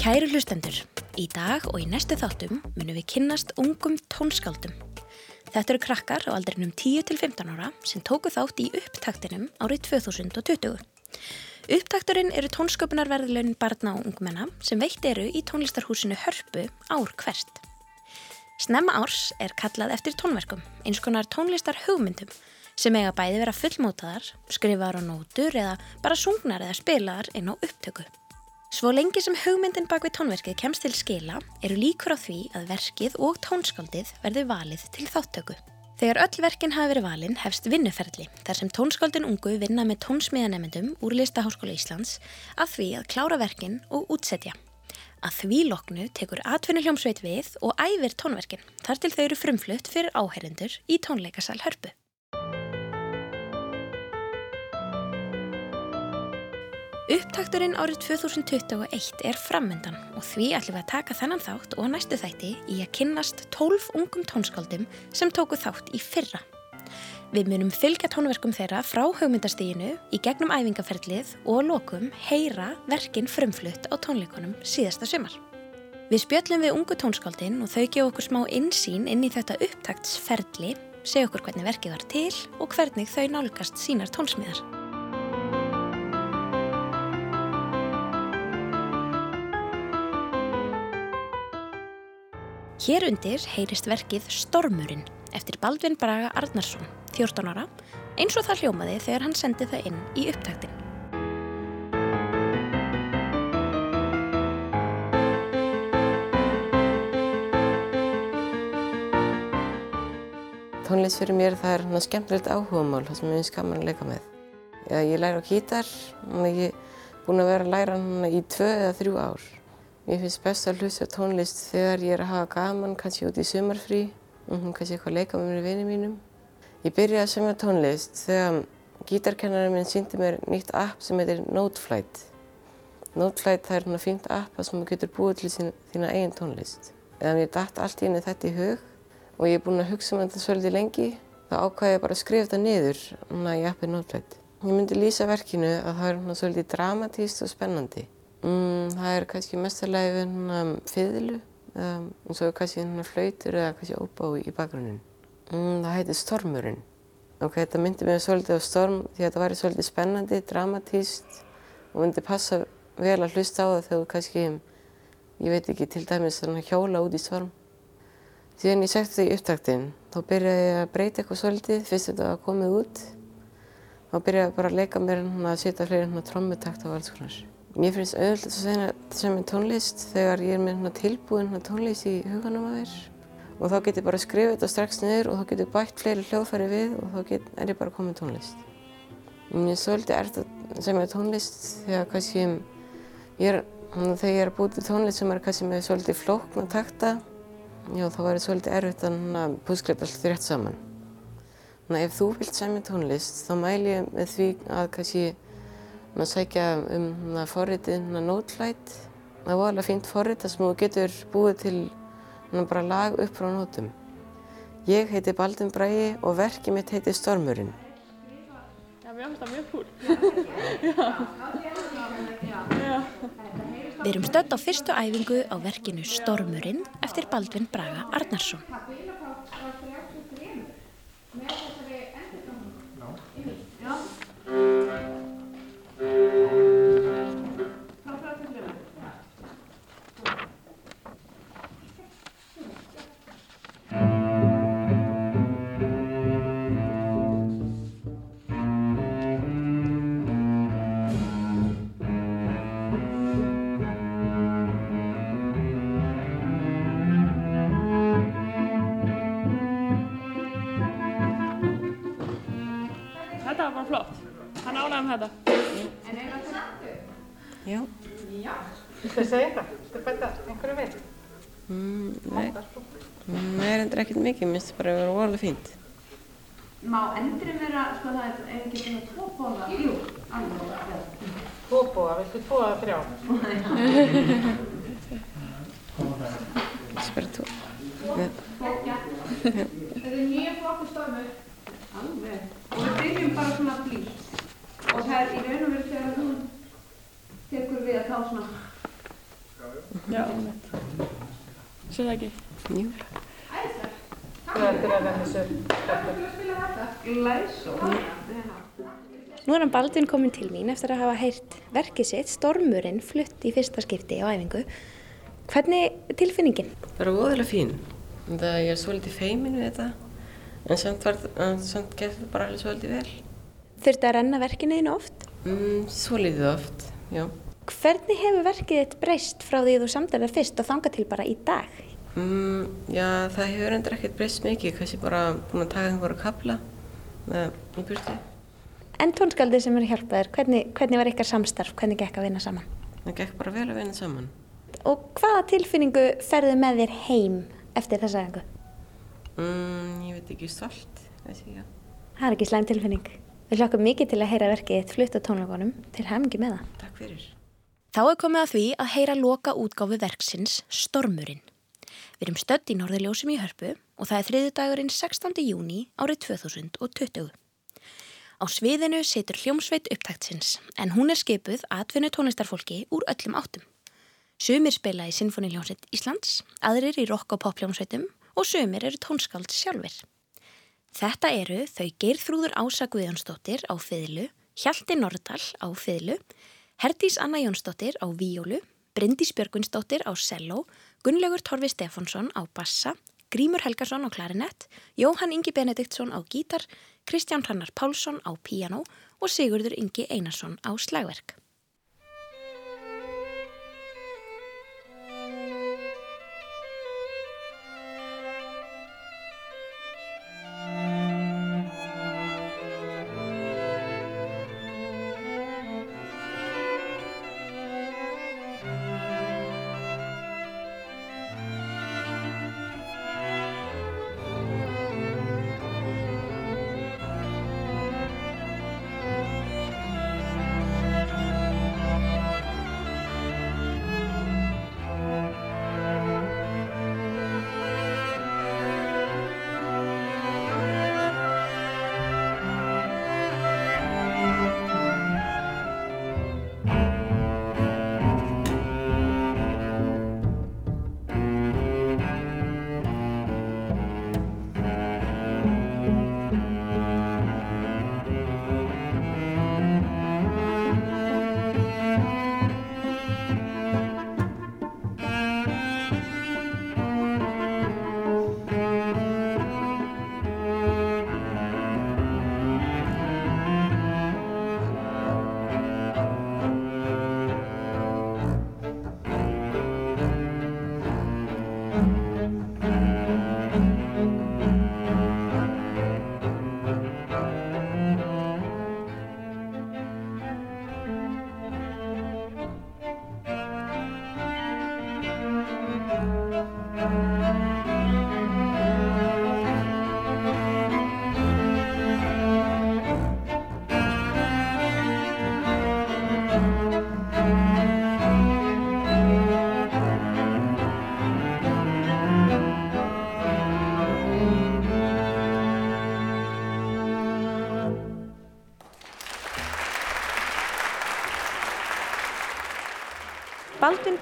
Kæru hlustendur, í dag og í næstu þáttum munum við kynnast ungum tónskáldum. Þetta eru krakkar á aldrinum 10 til 15 ára sem tóku þátt í upptaktinum árið 2020. Upptakturinn eru tónsköpunarverðilaunin barna og ungmenna sem veitt eru í tónlistarhúsinu Hörpu ár hvert. Snemma árs er kallað eftir tónverkum, eins konar tónlistar hugmyndum sem eiga bæði vera fullmótaðar, skrifaðar á nótur eða bara sungnar eða spilaðar inn á upptöku. Svo lengi sem hugmyndin bak við tónverkið kemst til skila eru líkur á því að verkið og tónskaldið verður valið til þáttöku. Þegar öll verkin hafi verið valin hefst vinnuferli þar sem tónskaldin ungu vinna með tónsmiðanemendum úr Listaháskóla Íslands að því að klára verkin og útsetja. Að því loknu tekur atvinnuhljómsveit við og æfir tónverkin þar til þau eru frumflutt fyrir áherendur í tónleikasal hörpu. Upptakturinn árið 2021 er frammyndan og því ætlum við að taka þennan þátt og næstu þætti í að kynnast 12 ungum tónskáldum sem tóku þátt í fyrra. Við munum fylgja tónverkum þeirra frá hugmyndastíginu í gegnum æfingaferlið og lokum heyra verkin frumflutt á tónleikonum síðasta sumar. Við spjöllum við ungu tónskáldin og þau gefa okkur smá insýn inn í þetta upptaktsferli, segja okkur hvernig verkið var til og hvernig þau nálgast sínar tónsmiðar. Hér undir heyrist verkið Stormurinn eftir Baldvin Braga Arnarsson, 14 ára, eins og það hljómaði þegar hann sendi það inn í upptaktin. Tónlist fyrir mér það er svona skemmtilegt áhugamál það sem ég finnst gaman að leika með. Ég læra á gítar og ég er búin að vera að læra hann í tvö eða þrjú ár. Mér finnst best að hlusta tónlist þegar ég er að hafa gaman, kannski út í sumarfrí, um, kannski eitthvað að leika með mér vinið mínum. Ég byrjaði að semja tónlist þegar gítarkennarinn minn síndi mér nýtt app sem heitir Noteflight. Noteflight það er svona fínt app þar sem maður getur búið til sín, þína eigin tónlist. Eða mér dætt allt í henni þetta í hug og ég er búin að hugsa um þetta svolítið lengi, þá ákvæði ég bara að skrifa þetta niður núna í appið Noteflight. Ég myndi lýsa verkinu að það er svolítið dramatíst og spennandi. Mm, það er kannski mestarlega við hérna fiðlu um, og svo kannski flautur eða kannski óbái í bakgrunin. Mm, það heitir Stormurinn. Ok, þetta myndi mér svolítið á storm því að þetta væri svolítið spennandi, dramatíst og myndi passa vel að hlusta á það þegar þú kannski, ég veit ekki, til dæmis hjóla út í storm. Síðan ég sekti þetta í upptaktinn, þá byrjaði ég að breyta eitthvað svolítið fyrst þetta var komið út. Þá byrjaði ég bara að leika mér hérna að setja fleiri trommutakt á alls konar. Mér finnst auðvitað að sem er tónlist þegar ég er með tilbúin tónlist í huganum að þér og þá get ég bara skrifið þetta strax niður og þá get ég bætt fleiri hljóðfæri við og þá get, er ég bara komið tónlist. Mér er svolítið erft að segja með tónlist þegar kannski ég er, þegar ég er að búið til tónlist sem er kannski með svolítið flókn og takta já þá er þetta svolítið erfitt að púsklepa allt rétt saman. Þannig að ef þú vilt segja með tónlist þá mæl ég með því að kannski að sækja um forritið Noteflight. Það var alveg fínt forrit þar sem þú getur búið til bara lag upp frá nótum. Ég heiti Baldvin Bragi og verkið mitt heiti Stormurinn. Já, mér finnst það mjög cool. Við erum stödd á fyrstu æfingu á verkinu Stormurinn eftir Baldvin Braga Arnarsson. Já. Viltu segja eitthvað? Viltu bæta einhverju við? Mm, nei, það er endur ekkert mikið, mér finnst það bara að vera orðið fínt. Má endri vera, sko það er, er ekki svona tvo bóða? Jú, alveg, já. Tvo búa, viltu tvo eða þrjá? Það er bara tó. Þetta er nýja flokku stormur. Alveg. Og við byrjum bara svona flýtt. Og það er í raun og veru þegar hún tekur við að þá svona Já. Sér það ekki? Jú. Það er til að sér skapur. Nú er hann Baldvin komin til mín eftir að hafa heyrt verkið sitt, Stormurinn, flutt í fyrsta skipti á æfingu. Hvernig er tilfinningin? Bara voðalega fín. Það ég er svolítið feimin við þetta. En samt, samt gekk þetta bara alveg svolítið vel. Þurfti að renna verkinu þínu oft? Mm, svolítið oft, já. Hvernig hefur verkið þitt breyst frá því þú samdar það fyrst og þanga til bara í dag? Mm, já, það hefur endur ekkert breyst mikið. Kannski bara búin að taka einhverja kapla í burti. En tónskaldið sem er að hjálpa þér, hvernig, hvernig var ykkar samstarf, hvernig gekk að vinna saman? Það gekk bara vel að vinna saman. Og hvaða tilfinningu ferðu með þér heim eftir þessa æfingu? Mm, ég veit ekki, stolt, þessi, já. Það er ekki slæm tilfinning. Við hlokkum mikið til að heyra verkið þitt flutt á tónleikunum til hefngi með það. Takk fyrir. Þá er komið að því að heyra loka útgáfu verksins Stormurinn. Við erum stödd í Norðurljósum í Hörpu og það er þriðu dagurinn 16. júni árið 2020. Á sviðinu situr hljómsveit upptaktsins en hún er skipuð atvinnu tónlistarfólki úr öllum áttum. Sumir spila í Sinfoniljónsveit Íslands, aðrir í rock- og popljónsveitum og sumir eru tónskáld sjálfur. Þetta eru þau Geirþrúður Ása Guðjónsdóttir á fiðlu, Hjalti Nordal á fiðlu, Herdís Anna Jónsdóttir á víólu, Bryndís Björgunsdóttir á cello, Gunnlaugur Torfi Stefánsson á bassa, Grímur Helgarsson á klarinett, Jóhann Ingi Benediktsson á gítar, Kristján Hrannar Pálsson á píanó og Sigurður Ingi Einarsson á slagverk.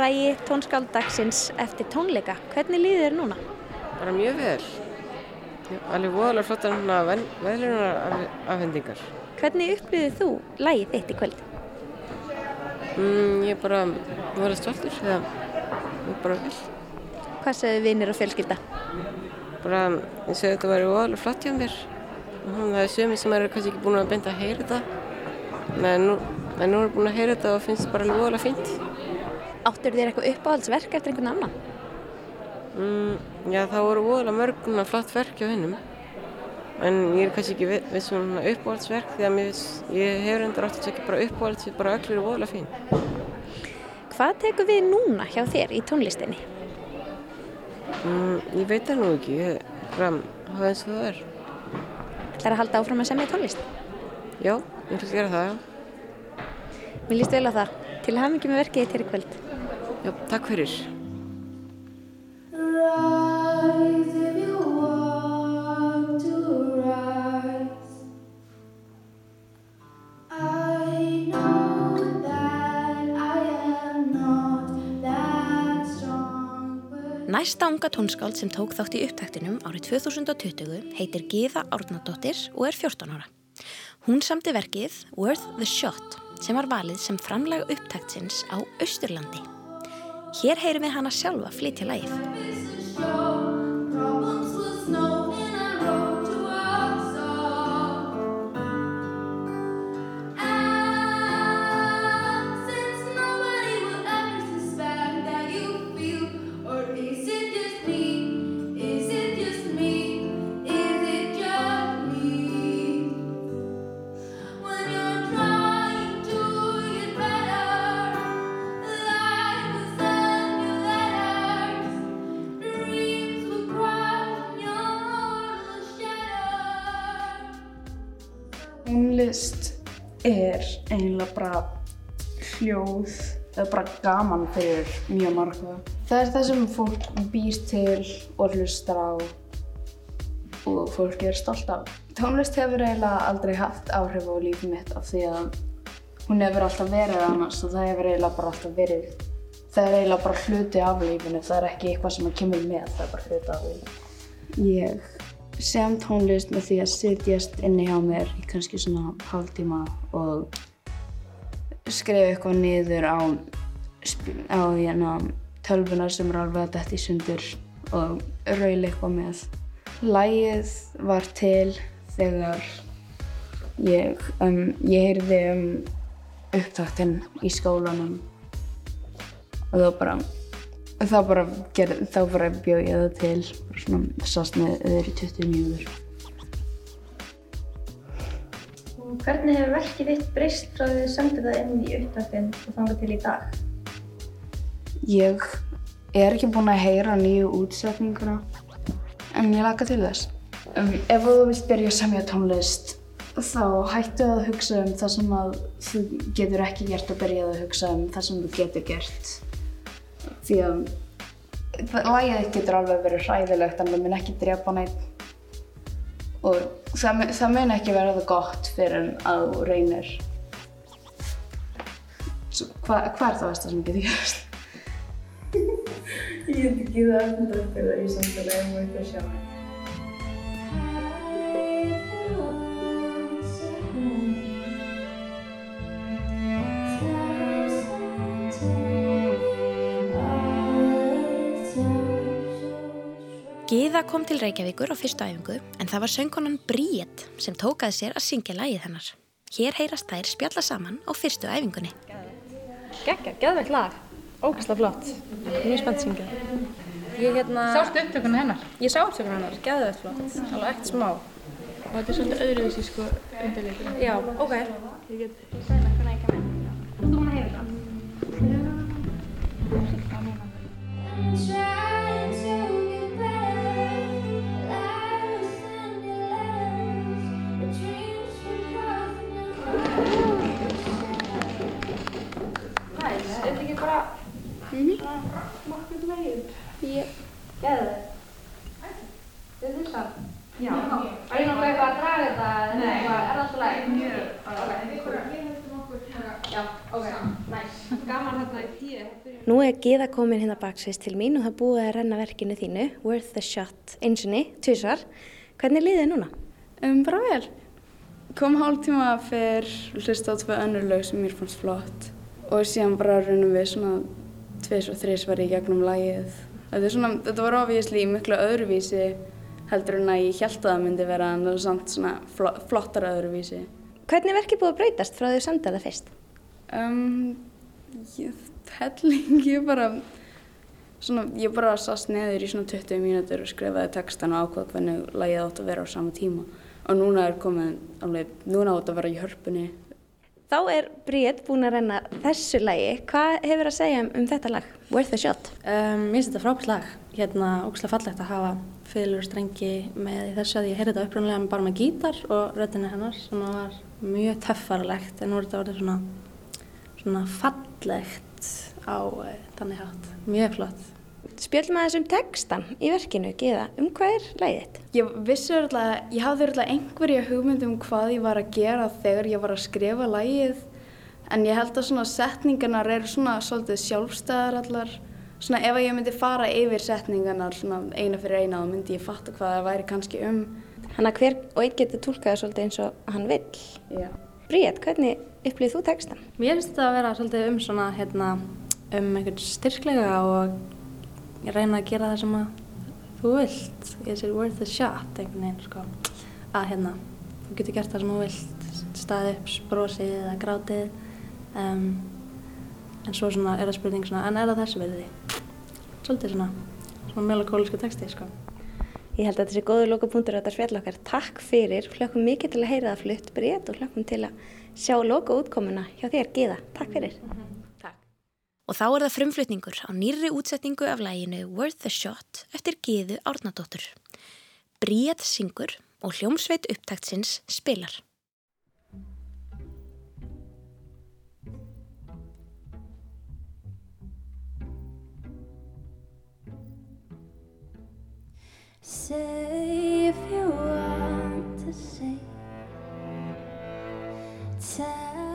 Bræi, tónskáld dagsins eftir tónleika. Hvernig líður þér núna? Bara mjög vel. Alveg voðalega flottar hérna veðlunar afhendingar. Hvernig upplýðið þú lægið þitt í kvöld? Mm, ég er bara voðalega stoltur. Það er bara vel. Hvað segðu vinnir og fjölskylda? Bara eins og þetta væri voðalega flott hjá mér. Það er sömi sem eru kannski ekki búin að benda að heyra þetta. En nú, en nú er búin að heyra þetta og finnst þetta bara alveg voðalega fínt. Áttur þér eitthvað uppáhaldsverk eftir einhvern annan? Mm, já, það voru voðalega mörguna flott verk hjá hennum. En ég er kannski ekki við, við svona uppáhaldsverk því að mér, ég hefur endur átt að tekja bara uppáhalds því bara öll eru voðalega fín. Hvað tekur við núna hjá þér í tónlistinni? Mm, ég veit það nú ekki, bara hafa eins og það er. Það er að halda áfram að semja tónlist. Já, ég vil gera það, já. Mér líst vel á það. Til með verkið í kvöld. Já, takk fyrir. Rise if you want to rise. I know that I am not that Næsta unga tónskáld sem tók þátt í upptaktinum árið 2020 heitir Gíða Árnadóttir og er 14 ára. Hún samti verkið Worth the Shot sem var valið sem framlag upptaktsins á Östurlandi. Hér heyrum við hana sjálfa flytja lægið. Eiginlega bara hljóð eða bara gaman fyrir mjög marga. Það er það sem fólk býr til og hlustar á og fólk er stolt af. Tónlist hefur eiginlega aldrei haft áhrif á lífið mitt af því að hún hefur alltaf verið annars og það hefur eiginlega bara alltaf verið það er eiginlega bara hluti af lífinu, það er ekki eitthvað sem að kemur með, það er bara hluti af lífinu. Ég sem tónlist með því að sitjast inni hjá mér í kannski svona hálftíma og skrifa eitthvað niður á, á hérna, tölvunar sem er alveg að detta í sundur og raula eitthvað með. Lægið var til þegar ég, um, ég heyrði um upptaktinn í skólanum og það bara þá bara, ger, þá bara bjóð ég það til bara svona sást með öður í 20 mínútur Hvernig hefur verkið þitt breyst frá því þið sendir það inn í upptaktinn og þangað til í dag? ég er ekki búin að heyra nýju útsetninguna en ég laka til þess. Um, ef þú vilt byrja að semja tónlist þá hættu að hugsa um það sem að þú getur ekki gert og byrjaði að hugsa um það sem þú getur gert. Því að lagið þitt getur alveg verið hræðilegt en það mun ekki drepa neitt og það, það mun ekki vera það gott fyrir að þú reynir hva, hvað er það versta sem getur gerst? Ég get ekki það eftir fyrir í samfélagi og eitthvað sjá. Gíða kom til Reykjavíkur á fyrstu æfingu en það var söngkonan Bríett sem tókaði sér að syngja lagið hennar. Hér heyrast þær spjalla saman á fyrstu æfingunni. Gekkja, geðveikt lag. Ógæslega flott. Mjög spennt syngja. Ég hérna... Sástu upptökunni hennar? Ég sá upptökun hennar, geðveikt flott. Alveg ekkert smá. Og þetta er svolítið öðruvísi sko undirleikur. Já, ok. Ég get Trying to bara svona nokkuð megin? Ég... Geðveikt. Þið finnst það? Já. Er ég náttúrulega eitthvað að draga þetta eða eitthvað, er það alltaf leið? Mjög. Já, ok, næs. Gaman þetta í tíu. Nú er Gíða komin hérna baksvist til mín og það búið að renna verkinu þínu, Worth the Shot, einsinni, tvisvar. Hvernig líðið þið núna? Um, bara vel. Kom hálftíma fyrr, hlusta á tvö önnur lög sem mér fannst flott og síðan bara raunum við svona tvis og þris var í gegnum lagið. Svona, þetta var ofísli í miklu öðruvísi heldur en að ég held að það myndi vera en það var samt svona flo flottar öðruvísi. Hvernig er verkið búið að breytast frá því senda það fyrst? Um, ég, helling, ég bara, svona, ég bara sast neður í svona 20 mínútur og skrifaði textan og ákvað hvernig lagið átt að vera á sama tíma. Og núna er komið, alveg, núna átt að vera í hörpunni. Þá er Bríett búin að renna þessu lagi. Hvað hefur að segja um, um þetta lag, Worth the Shot? Um, mér finnst þetta frábært lag. Hérna, ógæslega fallegt að hafa fylgur og strengi með þessu að ég heyrði þetta upprunlega bara með gítar og röddinni hennar sem var mjög töffarlegt en nú er þetta orðið svona, svona fallegt á uh, þannig hátt. Mjög flott. Spjöldum aðeins um textan í verkinu, Gíða. Um hvað er lagið þitt? Ég vissi örugglega, ég hafði örugglega einhverja hugmynd um hvað ég var að gera þegar ég var að skrifa lagið en ég held að svona setningarnar eru svona svolítið sjálfstæðar allar svona ef að ég myndi fara yfir setningarnar svona eina fyrir eina þá myndi ég fatta hvað það væri kannski um. Þannig að hver og einn getur tólkað það svolítið eins og hann vill. Já. Bríett, hvernig upplýð þú textan? Mér finnst þetta að vera svolítið um svona, hérna, um einhvern styrklega og reyna að gera það sem að þú vilt. Is it worth a shot, einhvern veginn, sko. Að hérna, þú getur gert það sem þú vilt, staðið upp, brosið eða grátið. Um, en svo svona er það spurning svona, en er það þessu verði? Svolítið svona, svona melankólisku texti, sko. Ég held að þetta sé góður lokapunktur á þetta spjall okkar. Takk fyrir, hlökkum mikið til að heyra það flutt Bríett og hlökkum til að sjá loka útkomuna hjá þér, Gíða. Takk fyrir. Og þá er það frumflutningur á nýrri útsetningu af læginu Worth a Shot eftir Gíðu Árnadóttur. Bríett syngur og hljómsveit upptaktsins spilar. Say if you want to say. Tell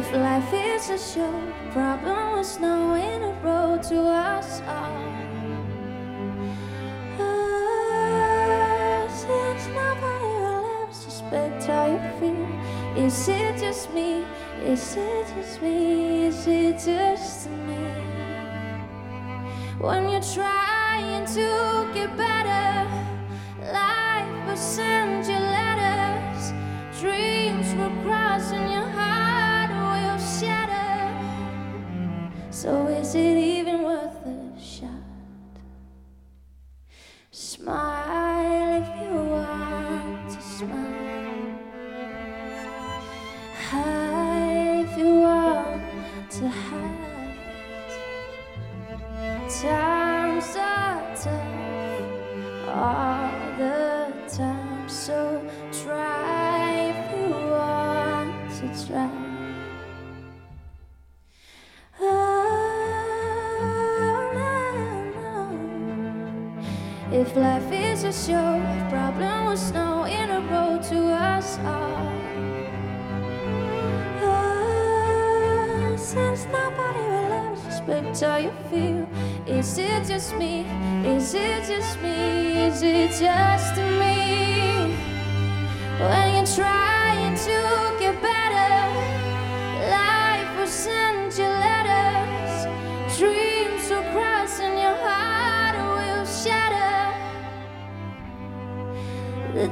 If life is a show, problem was no in a road to us all. Since nobody will ever suspect how you feel, is it just me? Is it just me? Is it just me? When you're trying to get better, life will send you letters. Dreams will cross and your heart So is it will how you feel, is it just me? Is it just me? Is it just me? When you're trying to get better, life will send you letters. Dreams will cross and your heart will shatter. The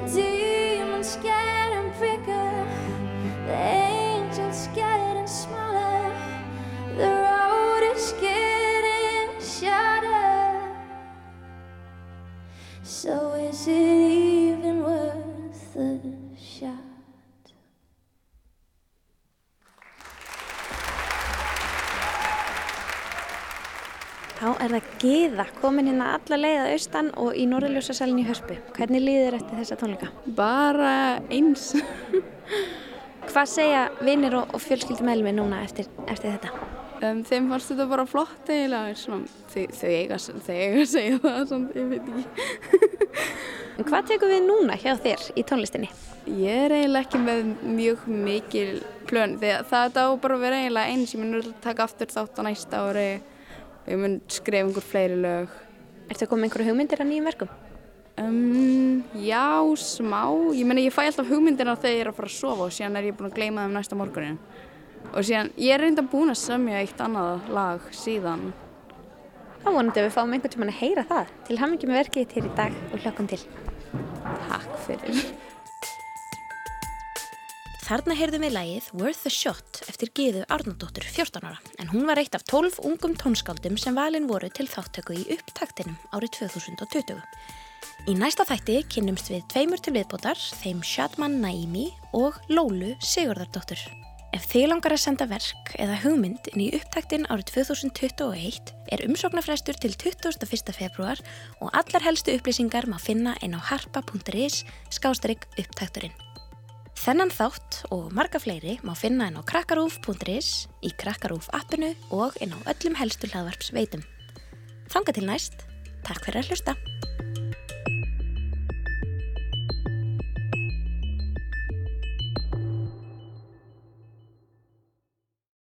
er það Gíða, komin hérna alla leið að austan og í Norðurljósasalinn í Hörpu. Hvernig líður eftir þessa tónleika? Bara eins. Hvað segja vinnir og, og fjölskyldumælmi núna eftir, eftir þetta? Um, þeim fannst þetta bara flott eiginlega, svona, þau, þau, eiga, að segja það, svona, ég veit ekki. Hvað tekum við núna hjá þér í tónlistinni? Ég er eiginlega ekki með mjög mikil plön, að það á bara að vera eiginlega eins, ég mun örugglega taka aftur þátt á næsta ári og ég mun skrifa einhver fleiri lög. Ertu að koma með einhverju hugmyndir að nýjum verkum? Um, já, smá, ég meina ég fæ alltaf hugmyndina þegar ég er að fara að sofa og síðan er ég búin að gleyma þeim næsta morgunin. Og síðan, ég er reynda búin að semja eitt annað lag síðan. Þá vonandi að við fáum einhvern tímann að heyra það. Til hamingi með verkið þitt hér í dag og hlökkum til. Takk fyrir. Þarna heyrðum við lægið Worth a Shot eftir Gíðu Arnóttur 14 ára en hún var eitt af 12 ungum tónskáldum sem valin voru til þáttöku í upptaktinum árið 2020. Í næsta þætti kynnumst við tveimur til viðbótar, þeim Shadman Naimi og Lólu Sigurðardóttur. Ef þið langar að senda verk eða hugmynd inn í upptaktin árið 2021 er umsóknarfrestur til 21. februar og allar helstu upplýsingar má finna inn á harpa.is skástrygg upptakturinn. Þennan þátt og marga fleiri má finna inn á krakkarúf.is, í krakkarúf appinu og inn á öllum helstu hlaðvarps veitum. Þanga til næst, takk fyrir að hlusta!